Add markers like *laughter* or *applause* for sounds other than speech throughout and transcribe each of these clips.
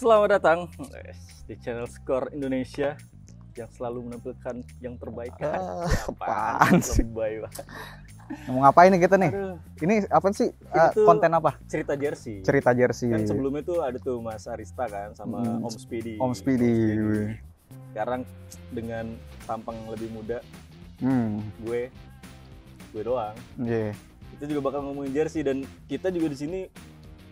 Selamat datang di channel Skor Indonesia yang selalu menampilkan yang terbaik. Siapaan apaan sih? Lebay banget. Mau ngapain nih kita nih? Aduh, Ini apa sih? Tuh- konten apa? cerita jersey. Cerita jersey. Kan sebelumnya tuh ada tuh Mas Arista kan sama Hmm. Om Speedy. Om Speedy. Sekarang dengan tampang lebih muda, Hmm, gue gue doang. iya. Kita juga bakal ngomongin jersey dan kita juga di sini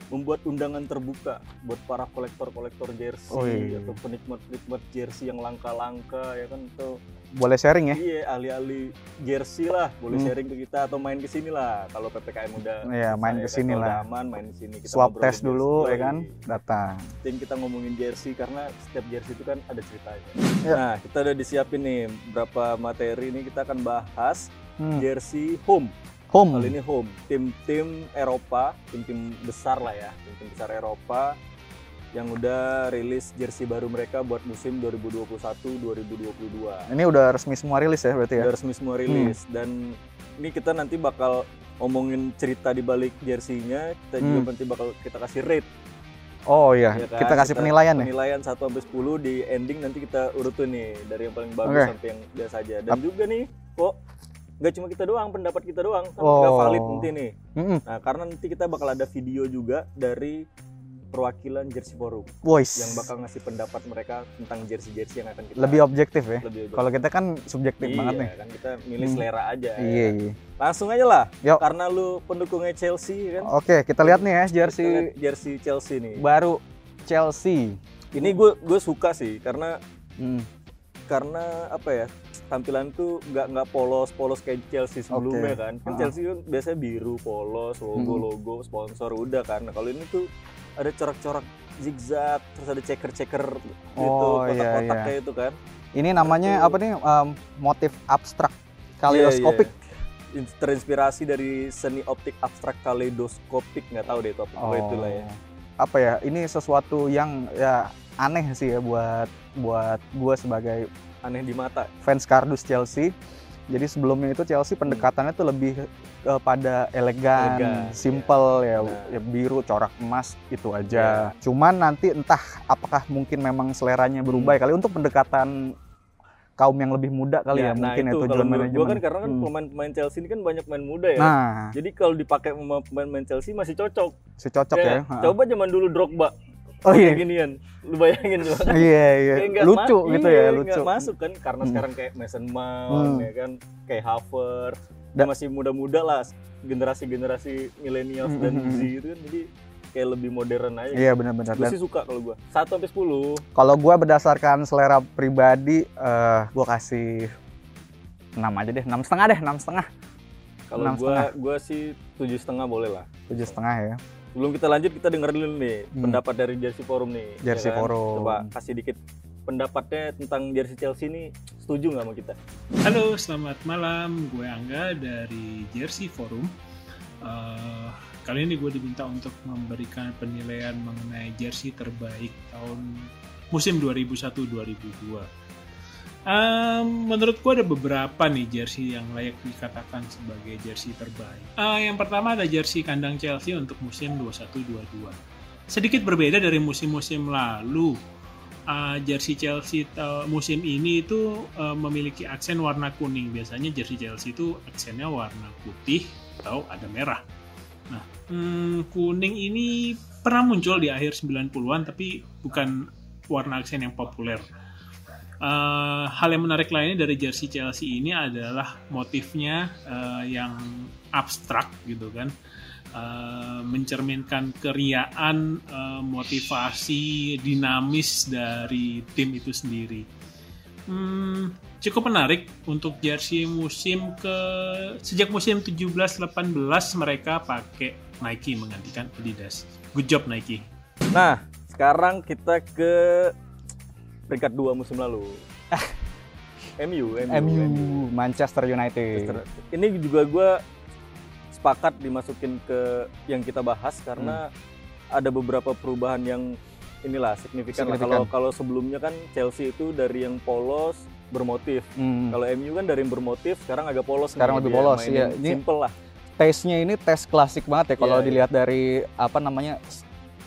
membuat undangan terbuka buat para kolektor-kolektor jersey Oh, iya. atau penikmat-penikmat jersey yang langka-langka ya kan tuh Boleh sharing ya? Iya, ahli-ahli jersey lah, boleh Hmm. sharing ke kita atau main ke sini lah. Kalau PPKM udah Iya, main ke sini kalau lah. udah aman, main ke sini kita Swab test dulu jersey. ya kan? Datang. Tim kita ngomongin jersey karena setiap jersey itu kan ada ceritanya. Ya. Nah, kita udah disiapin nih berapa materi ini kita akan bahas Hmm. jersey home. Home. Kali ini home, tim-tim Eropa, tim-tim besar lah ya, tim-tim besar Eropa yang udah rilis jersey baru mereka buat musim 2021-2022 Ini udah resmi semua rilis ya berarti ya? udah resmi semua rilis dan ini kita nanti bakal ngomongin cerita di balik jersey-nya kita juga Hmm. nanti bakal kita kasih rate Oh iya, ya kan? kita kasih penilaian nih. penilaian 1 sampai 10 di ending nanti kita urutin nih dari yang paling bagus Oke. sampai yang biasa aja dan juga nih kok nggak cuma kita doang pendapat kita doang kan Oh. nggak valid nanti nih Mm-mm. nah karena nanti kita bakal ada video juga dari perwakilan jersey forum Voice. yang bakal ngasih pendapat mereka tentang jersey-jersey yang akan kita Lebih objektif ya? lebih Kalau kita kan subjektif iya, banget nih. kan kita milih Hmm. selera aja ya Iya, iya. Langsung aja lah. Yuk. Karena lu pendukungnya Chelsea kan. Oke, kita lihat nih ya jersey jersey Chelsea nih. baru Chelsea. Ini gue gue suka sih karena Hmm. karena apa ya? Tampilan tuh nggak nggak polos polos kayak Chelsea sebelumnya Oke. kan. Kan Ah. Chelsea kan biasanya biru polos, logo Hmm. logo sponsor udah kan. Nah, kalau ini tuh ada corak-corak zigzag, terus ada checker-checker gitu, Oh, iya, kotak-kotak iya. kayak itu kan. Ini namanya Itu- apa nih? Em, motif abstrak kaleidoskopik. Iya, iya. In- Terinspirasi dari seni optik abstrak kaleidoskopik nggak tahu deh itu apa Oh. itu lah ya. Apa ya? Ini sesuatu yang ya aneh sih ya buat buat gue sebagai Aneh di mata. fans kardus Chelsea. Jadi sebelumnya itu Chelsea pendekatannya tuh lebih kepada elegan, Elegan, simple ya, Nah. ya biru corak emas itu aja. Cuman nanti entah apakah mungkin memang seleranya berubah ya kali untuk pendekatan kaum yang lebih muda kali ya, nah mungkin ya itu tujuan kalau menurut manajemen. gua kan karena kan Hmm. pemain-pemain Chelsea ini kan banyak main muda ya. Nah, Jadi kalau dipakai pemain-pemain Chelsea masih cocok. si cocok ya. Ha. Coba zaman dulu Drogba Oh iya. ginian. Lu bayangin coba. *laughs* Iya, iya. Lucu ma- gitu iya, ya, lucu. masuk kan karena Hmm. sekarang kayak Mason Mount Hmm. ya kan, kayak Havertz. Da- Dia masih muda-muda lah generasi-generasi milenial Hmm, dan hmm, hmm. Z itu kan jadi kayak lebih modern aja. Iya benar-benar. Gue Dan sih suka kalau gua. 1 sampai 10. Kalau gua berdasarkan selera pribadi, eh gua kasih 6 aja deh, enam setengah deh, enam setengah, Kalau Enam gua gua sih tujuh setengah boleh lah. tujuh setengah ya. Sebelum kita lanjut kita denger dulu nih Hmm. pendapat dari Jersey Forum nih. ya Jersey kan? Forum. Coba kasih dikit pendapatnya tentang Jersey Chelsea ini setuju nggak sama kita? Halo, selamat malam. Gue Angga dari Jersey Forum. Eh, kali ini gue diminta untuk memberikan penilaian mengenai jersey terbaik tahun musim 2001-2002. Em, menurut gue ada beberapa nih jersey yang layak dikatakan sebagai jersey terbaik. Eh, yang pertama ada jersey kandang Chelsea untuk musim 21-22. Sedikit berbeda dari musim-musim lalu uh, jersey Chelsea ta- musim ini itu uh, memiliki aksen warna kuning. Biasanya jersey Chelsea itu aksennya warna putih atau ada merah. Nah, hmm, kuning ini pernah muncul di akhir 90-an tapi bukan warna aksen yang populer. Uh, hal yang menarik lainnya dari jersey Chelsea ini adalah motifnya uh, yang abstrak gitu kan. Uh, mencerminkan keriaan, uh, motivasi, dinamis dari tim itu sendiri. Hmm, cukup menarik untuk jersey musim ke sejak musim 17-18 mereka pakai Nike menggantikan Adidas. Good job Nike. Nah, sekarang kita ke peringkat dua musim lalu. *laughs* MU, MU, MU, Manchester United. Ini juga gue sepakat dimasukin ke yang kita bahas karena ada beberapa perubahan yang inilah signifikan. lah. Kalau kalau sebelumnya kan Chelsea itu dari yang polos bermotif. Hmm. Kalau MU kan dari yang bermotif sekarang agak polos. Sekarang lebih polos, iya. Ini- Simple lah. Taste-nya ini tes klasik banget ya kalau Iya, iya. dilihat dari apa namanya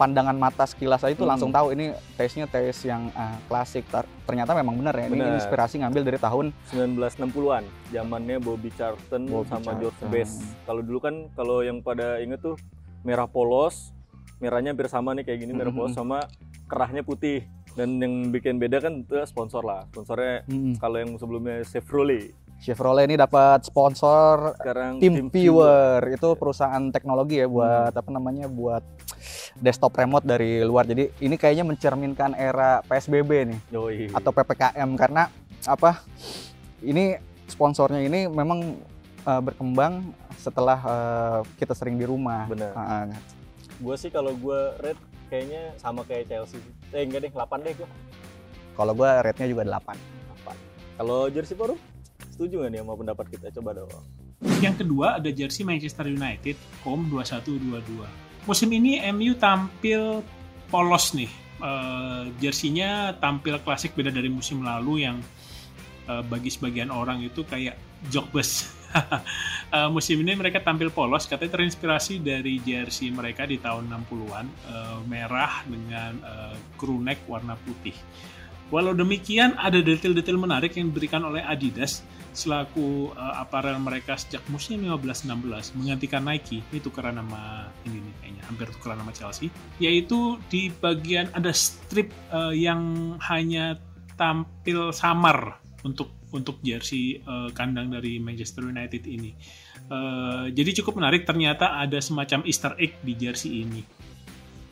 pandangan mata sekilas aja itu Hmm. langsung tahu ini taste-nya taste yang ah, klasik. Ternyata memang benar ya. Ini Benar. inspirasi ngambil dari tahun 1960-an zamannya Bobby Charlton Bobby sama George Charlton. Best kalau dulu kan kalau yang pada inget tuh merah polos merahnya hampir sama nih kayak gini merah polos sama kerahnya putih dan yang bikin beda kan itu sponsor lah sponsornya mm, kalau yang sebelumnya Chevrolet Chevrolet ini dapat sponsor sekarang Team Viewer itu perusahaan teknologi ya buat apa namanya buat desktop remote dari luar. Jadi ini kayaknya mencerminkan era PSBB nih Yoi. atau PPKM karena apa? Ini sponsornya ini memang eh, berkembang setelah eh, kita sering di rumah. bener ah. gue sih kalau gue red kayaknya sama kayak Chelsea eh enggak deh 8 deh gue Kalau gue rate-nya juga 8. kalau jersey forum setuju nggak nih sama pendapat kita coba dong Yang kedua ada jersey Manchester United KOM 2122. Musim ini MU tampil polos nih. Eh, jersinya tampil klasik beda dari musim lalu yang eh, bagi sebagian orang itu kayak jogbes. *laughs* Eh, musim ini mereka tampil polos, katanya terinspirasi dari jersey mereka di tahun 60-an, eh, merah dengan eh, crew neck warna putih. Walau demikian, ada detail-detail menarik yang diberikan oleh Adidas selaku uh, aparel mereka sejak musim 15-16 menggantikan Nike ini tukeran nama ini nih kayaknya hampir tukeran nama Chelsea yaitu di bagian ada strip uh, yang hanya tampil samar untuk untuk jersey uh, kandang dari Manchester United ini. Uh, jadi cukup menarik ternyata ada semacam Easter egg di jersey ini.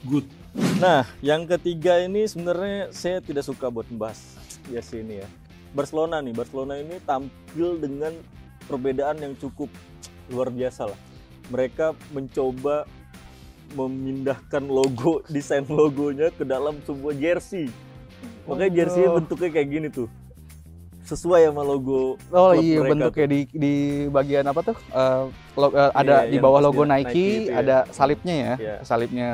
Good. Nah, yang ketiga ini sebenarnya saya tidak suka buat membahas jersey ini ya. Barcelona nih, Barcelona ini tampil dengan perbedaan yang cukup luar biasa lah. Mereka mencoba memindahkan logo, *laughs* desain logonya ke dalam sebuah jersey. Makanya jersey bentuknya kayak gini tuh. Sesuai sama logo Oh klub iya mereka bentuknya di di bagian apa tuh? Eh, lo- eh, ada Iya, di bawah logo Nike, Nike itu ya. ada salibnya ya, Iya. salibnya.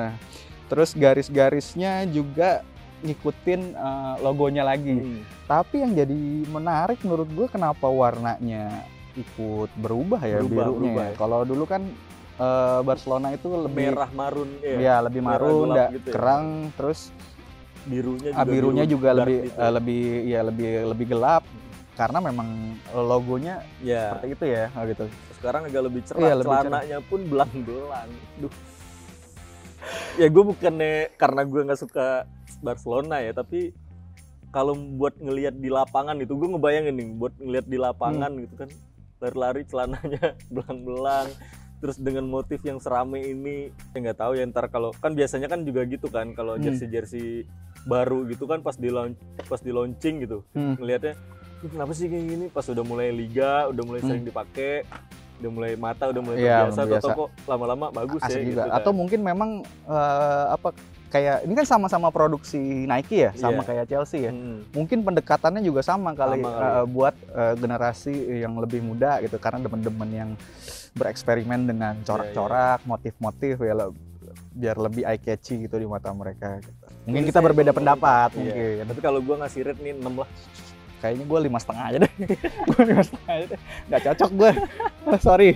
Terus garis-garisnya juga ngikutin eh, logonya lagi. Hmm, Tapi yang jadi menarik menurut gue kenapa warnanya ikut berubah ya Berubah, birunya. berubah ya. ya. Kalau dulu kan eh, Barcelona itu lebih merah marun ya. ya lebih merah marun, da- gitu ya. kerang, terus Birunya juga ah, birunya biru juga lebih gitu. eh, lebih ya lebih lebih gelap karena memang logonya ya. seperti itu ya oh gitu. sekarang agak lebih cerah Iya, lebih celananya pun belang-belang Duh. ya gue bukannya karena gue nggak suka Barcelona ya tapi kalau buat ngelihat di lapangan itu gue ngebayangin nih buat ngelihat di lapangan Hmm. gitu kan lari-lari celananya *laughs* belang-belang terus dengan motif yang serame ini ya nggak tahu ya ntar kalau kan biasanya kan juga gitu kan kalau Hmm. jersey-jersey baru gitu kan pas di launch pas di launching gitu Hmm. ngelihatnya "Ih, kenapa sih kayak gini pas udah mulai liga udah mulai Hmm. sering dipakai udah mulai mata udah mulai terbiasa biasa. atau kok lama-lama bagus asik ya juga. gitu kan. Atau mungkin memang eh, apa kayak ini kan sama-sama produksi Nike ya, sama Iya. kayak Chelsea ya. Hmm. Mungkin pendekatannya juga sama kali, Sama kali. eh, buat eh, generasi yang lebih muda gitu karena demen-demen yang bereksperimen dengan Iya, corak-corak, motif-motif ya le- biar lebih eye catchy gitu di mata mereka gitu. Mungkin kita berbeda pendapat Iya. mungkin. tapi kalau gue ngasih rate nih 6 lah Kayaknya gue lima setengah aja deh. *laughs* gue lima setengah aja deh. Gak cocok gue. *laughs* Sorry,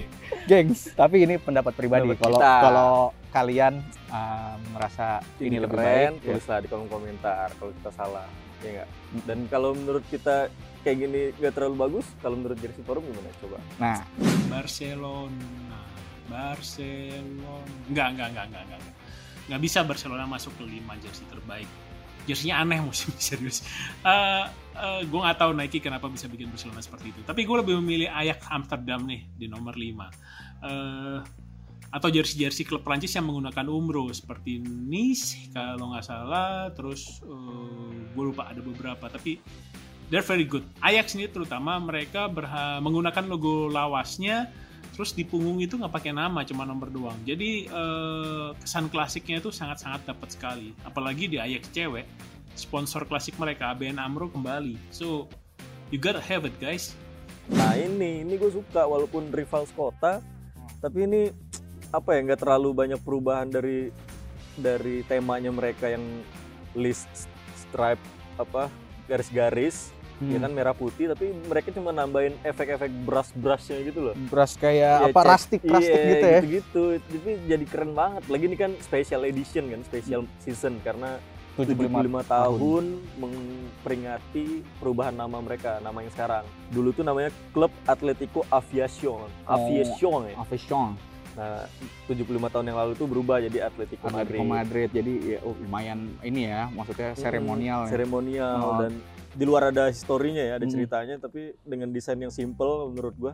gengs. Tapi ini pendapat pribadi. Kalau kalau kalian uh, merasa ini, lebih keren, baik, ya. tulislah di kolom komentar kalau kita salah ya nggak? Dan kalau menurut kita kayak gini nggak terlalu bagus kalau menurut jersey forum gimana? Coba. Nah, Barcelona Barcelona. Enggak enggak enggak enggak enggak enggak. nggak bisa Barcelona masuk ke lima jersey terbaik. Jersinya aneh musim ini, *laughs* serius. Eh gue nggak tahu Nike kenapa bisa bikin Barcelona seperti itu. Tapi gue lebih memilih Ajax Amsterdam nih di nomor 5 Eh atau jersey-jersey klub Prancis yang menggunakan umro seperti Nice kalau nggak salah. Terus gue lupa ada beberapa tapi they're very good. Ajax ini terutama mereka menggunakan logo lawasnya terus di punggung itu nggak pakai nama cuma nomor doang. Jadi eh, kesan klasiknya itu sangat-sangat dapat sekali. Apalagi di Ajax cewek sponsor klasik mereka ABN Amro kembali. So you gotta have it guys. Nah ini ini gue suka walaupun rival kota tapi ini apa ya nggak terlalu banyak perubahan dari dari temanya mereka yang list stripe apa garis-garis Hmm. ya kan merah putih tapi mereka cuma nambahin efek-efek brush-brushnya gitu loh. Beras kayak Ya, apa rustic rustic iya, gitu ya. gitu Tapi jadi keren banget. Lagi ini kan special edition kan, special season karena 75 tahun memperingati perubahan nama mereka, nama yang sekarang. Dulu tuh namanya Klub Atletico Aviación. Oh. Aviación ya. Aviation. Nah, 75 tahun yang lalu tuh berubah jadi Atletico Atletico Madrid. Madrid. Jadi ya, oh, lumayan ini ya, maksudnya Hmm, seremonial. ya. seremonial Oh. dan di luar ada historinya ya, ada Hmm. ceritanya tapi dengan desain yang simple menurut gua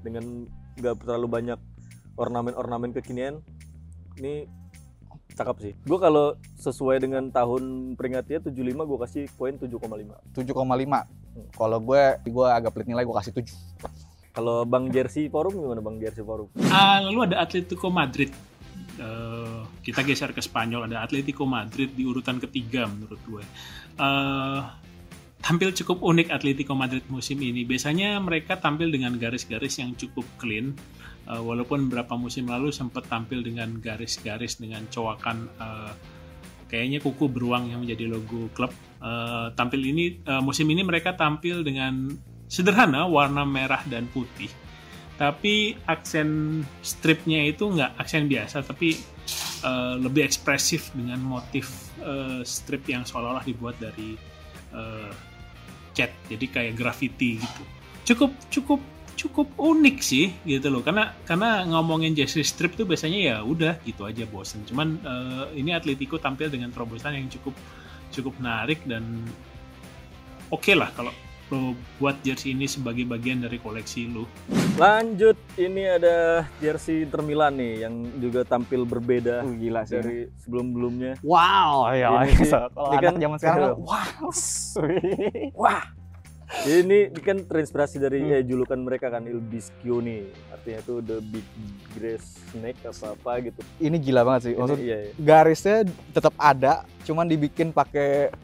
dengan nggak terlalu banyak ornamen-ornamen kekinian ini cakep sih. Gua kalau sesuai dengan tahun peringatnya 75 gua kasih poin 7,5. 7,5. Hmm. Kalau gue, gue agak pelit nilai gue kasih 7. Kalau Bang Jersey Forum gimana Bang Jersey Forum? Ah, lalu ada Atletico Madrid. Eh, kita geser ke Spanyol ada Atletico Madrid di urutan ketiga menurut gue. Eh, tampil cukup unik Atletico Madrid musim ini. Biasanya mereka tampil dengan garis-garis yang cukup clean. Eh, walaupun beberapa musim lalu sempat tampil dengan garis-garis dengan coakan eh, kayaknya kuku beruang yang menjadi logo klub. Eh, tampil ini eh, musim ini mereka tampil dengan sederhana warna merah dan putih. Tapi aksen stripnya itu nggak aksen biasa tapi eh, lebih ekspresif dengan motif eh, strip yang seolah-olah dibuat dari eh, cat. Jadi kayak graffiti gitu. Cukup cukup cukup unik sih gitu loh. Karena karena ngomongin jersey strip tuh biasanya ya udah gitu aja bosen. Cuman eh, ini Atletico tampil dengan terobosan yang cukup cukup menarik dan oke lah kalau lo buat jersey ini sebagai bagian dari koleksi lo Lanjut, ini ada jersey Inter Milan nih yang juga tampil berbeda Uh, gila sih. dari sebelum-sebelumnya. Wow, ya. Ini *laughs* sih- Kalau ini kan- zaman sekarang, Iya. *laughs* wow. Wah. Ini, ini kan terinspirasi dari Hmm. eh, julukan mereka kan Il Biscione. Artinya itu the big grass snake apa apa gitu. Ini gila banget sih. Ini, Maksud iya, iya. garisnya tetap ada, cuman dibikin pakai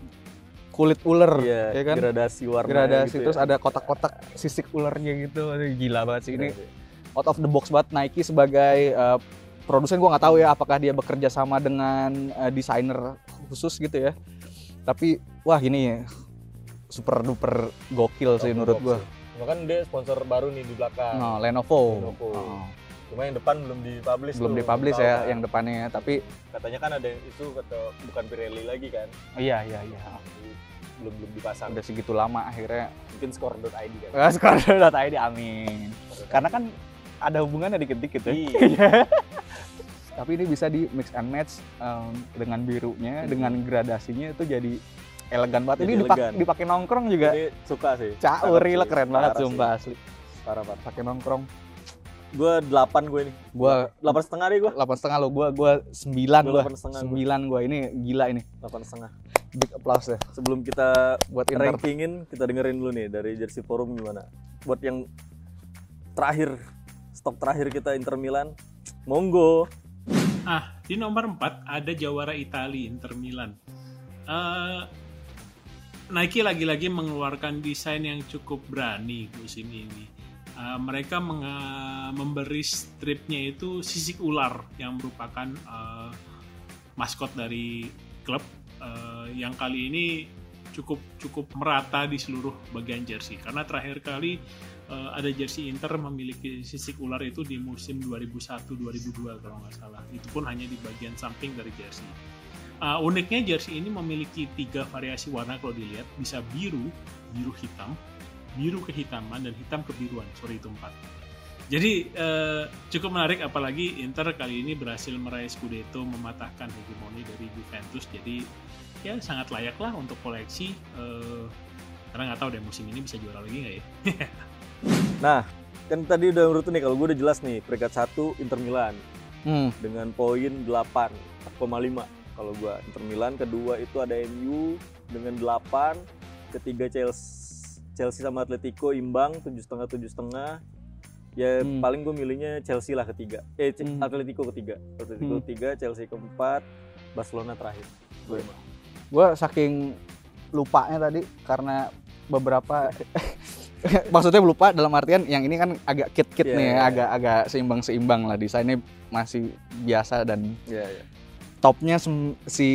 kulit ular, Iya, ya kan? gradasi warna Gradasi gitu terus ya. ada kotak-kotak sisik ularnya gitu. Aduh, Gila banget sih ini. Iya, iya. out of the box banget Nike sebagai uh, produsen gua nggak tahu ya apakah dia bekerja sama dengan uh, desainer khusus gitu ya tapi wah gini ya super duper gokil sih menurut gua Cuma kan dia sponsor baru nih di belakang. no Lenovo, Lenovo. Oh, Cuma yang depan belum dipublish belum tuh, dipublish ya kan. yang depannya tapi katanya kan ada isu kata bukan Pirelli lagi kan. oh, iya iya iya Jadi belum belum dipasang. udah segitu lama akhirnya Mungkin score.id kan. uh, *laughs* skor.id amin karena kan ada hubungannya dikit-dikit ya *laughs* Iya. tapi ini bisa di mix and match um, dengan birunya Hmm. dengan gradasinya itu jadi elegan banget Jadi ini dipak- dipakai nongkrong juga Ini suka sih. caur sih. keren banget sumpah asli Parah parah. pakai nongkrong Gue delapan gue ini. gua Delapan setengah deh gue. delapan setengah lo gua gua sembilan gua. sembilan gua ini gila ini Delapan setengah. big applause ya Sebelum kita buat Inter rankingin, kita dengerin dulu nih dari jersey forum gimana. Buat yang terakhir, stok terakhir kita Inter Milan, monggo. Ah, di nomor 4 ada jawara Italia Inter Milan. Eh, Nike lagi-lagi mengeluarkan desain yang cukup berani musim ini. Eh, mereka memberi stripnya itu sisik ular yang merupakan eh, maskot dari klub eh, yang kali ini cukup cukup merata di seluruh bagian jersey karena terakhir kali eh, ada jersey Inter memiliki sisik ular itu di musim 2001-2002 kalau nggak salah. Itu pun hanya di bagian samping dari jersey. Uh, uniknya jersey ini memiliki tiga variasi warna kalau dilihat bisa biru, biru hitam, biru kehitaman dan hitam kebiruan. Sorry itu empat. Jadi eh, cukup menarik apalagi Inter kali ini berhasil meraih Scudetto mematahkan hegemoni dari Juventus. Jadi ya sangat layak lah untuk koleksi. eh, karena nggak tahu deh musim ini bisa juara lagi nggak ya? *laughs* Nah, kan tadi udah urut nih kalau gue udah jelas nih peringkat satu Inter Milan hmm. dengan poin 8 4,5 kalau gua Inter Milan kedua itu ada MU dengan 8 ketiga Chelsea Chelsea sama Atletico imbang tujuh setengah tujuh setengah ya Hmm. paling gue milihnya Chelsea lah ketiga eh Hmm. Atletico ketiga Atletico Hmm. ketiga Chelsea keempat Barcelona terakhir gue gua saking lupanya tadi karena beberapa *laughs* maksudnya lupa dalam artian yang ini kan agak kit-kit Iya, nih iya, ya, iya. agak agak seimbang-seimbang lah desainnya masih biasa dan ya, ya. topnya si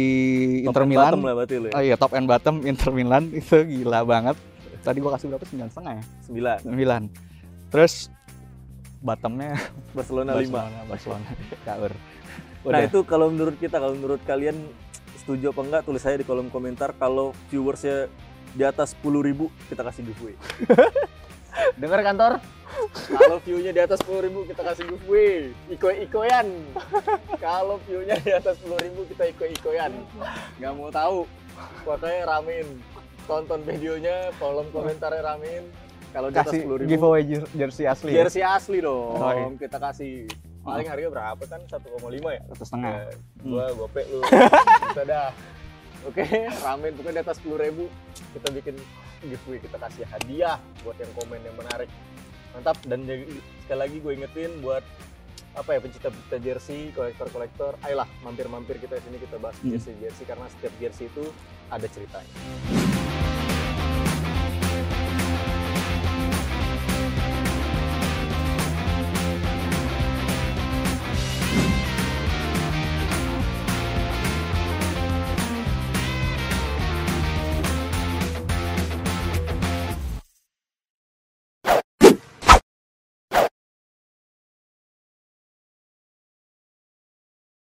Top Inter Milan lah berarti ya. Oh iya top and bottom Inter Milan *laughs* itu gila banget. Tadi gua kasih berapa sembilan setengah ya 9 sembilan terus bottomnya *laughs* Barcelona 5 Barcelona Barcelona *laughs* caur Nah itu kalau menurut kita, kalau menurut kalian setuju apa enggak tulis saya di kolom komentar. Kalau viewersnya di atas 10.000 kita kasih giveaway. *laughs* dengar kantor kalau viewnya di atas 10.000 kita kasih giveaway. Iko-ikoyan. kalau viewnya di atas 10.000 kita iko-ikoyan. Nggak mau tahu. Pokoknya ramein. Tonton videonya, kolom komentarnya ramein. Kalau di atas kasih 10.000 giveaway jer- jersey asli ya? jersey asli dong. Oh, iya. Kita kasih. Paling harga berapa kan? 1,5 ya? satu setengah. Ya, gua gope lu. Kita dah. Oke ramen pokoknya di atas 10.000 ribu kita bikin giveaway. Kita kasih hadiah buat yang komen yang menarik. Mantap. Dan sekali lagi gue ingetin buat apa ya pencinta-pencinta jersey kolektor-kolektor. Ayolah mampir-mampir kita sini kita bahas Hmm. jersey jersey karena setiap jersey itu ada ceritanya